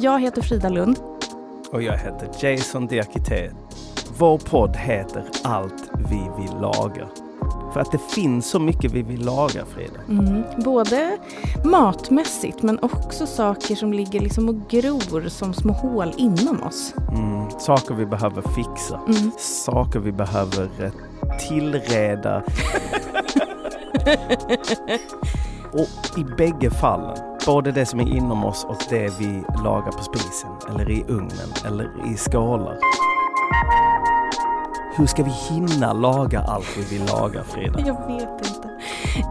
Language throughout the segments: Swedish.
Jag heter Frida Lund. Och jag heter Jason Diakité. Vår podd heter Allt vi vill laga. För att det finns så mycket vi vill laga, Frida. Mm. Både matmässigt men också saker som ligger liksom och gror som små hål inom oss. Mm. Saker vi behöver fixa. Mm. Saker vi behöver eh, tillreda. och i bägge fallen, både det som är inom oss och det vi lagar på spisen, eller i ugnen, eller i skålar. Hur ska vi hinna laga allt vi vill laga, Frida? Jag vet inte.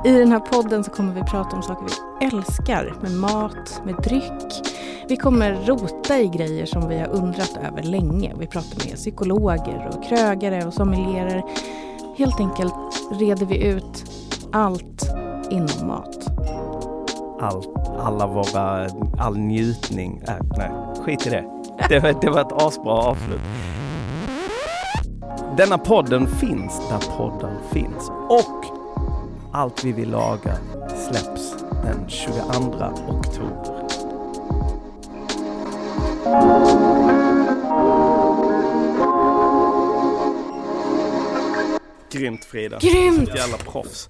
I den här podden så kommer vi prata om saker vi älskar med mat, med dryck. Vi kommer rota i grejer som vi har undrat över länge. Vi pratar med psykologer och krögare och sommelierer. Helt enkelt reder vi ut allt inom mat. All, alla våra, all njutning. Äh, nej, skit i det. Det var, det var ett asbra avslut. Denna podden finns där poddar finns. Och allt vi vill laga släpps den 22 oktober. Grymt Frida. Grymt! Jävla proffs.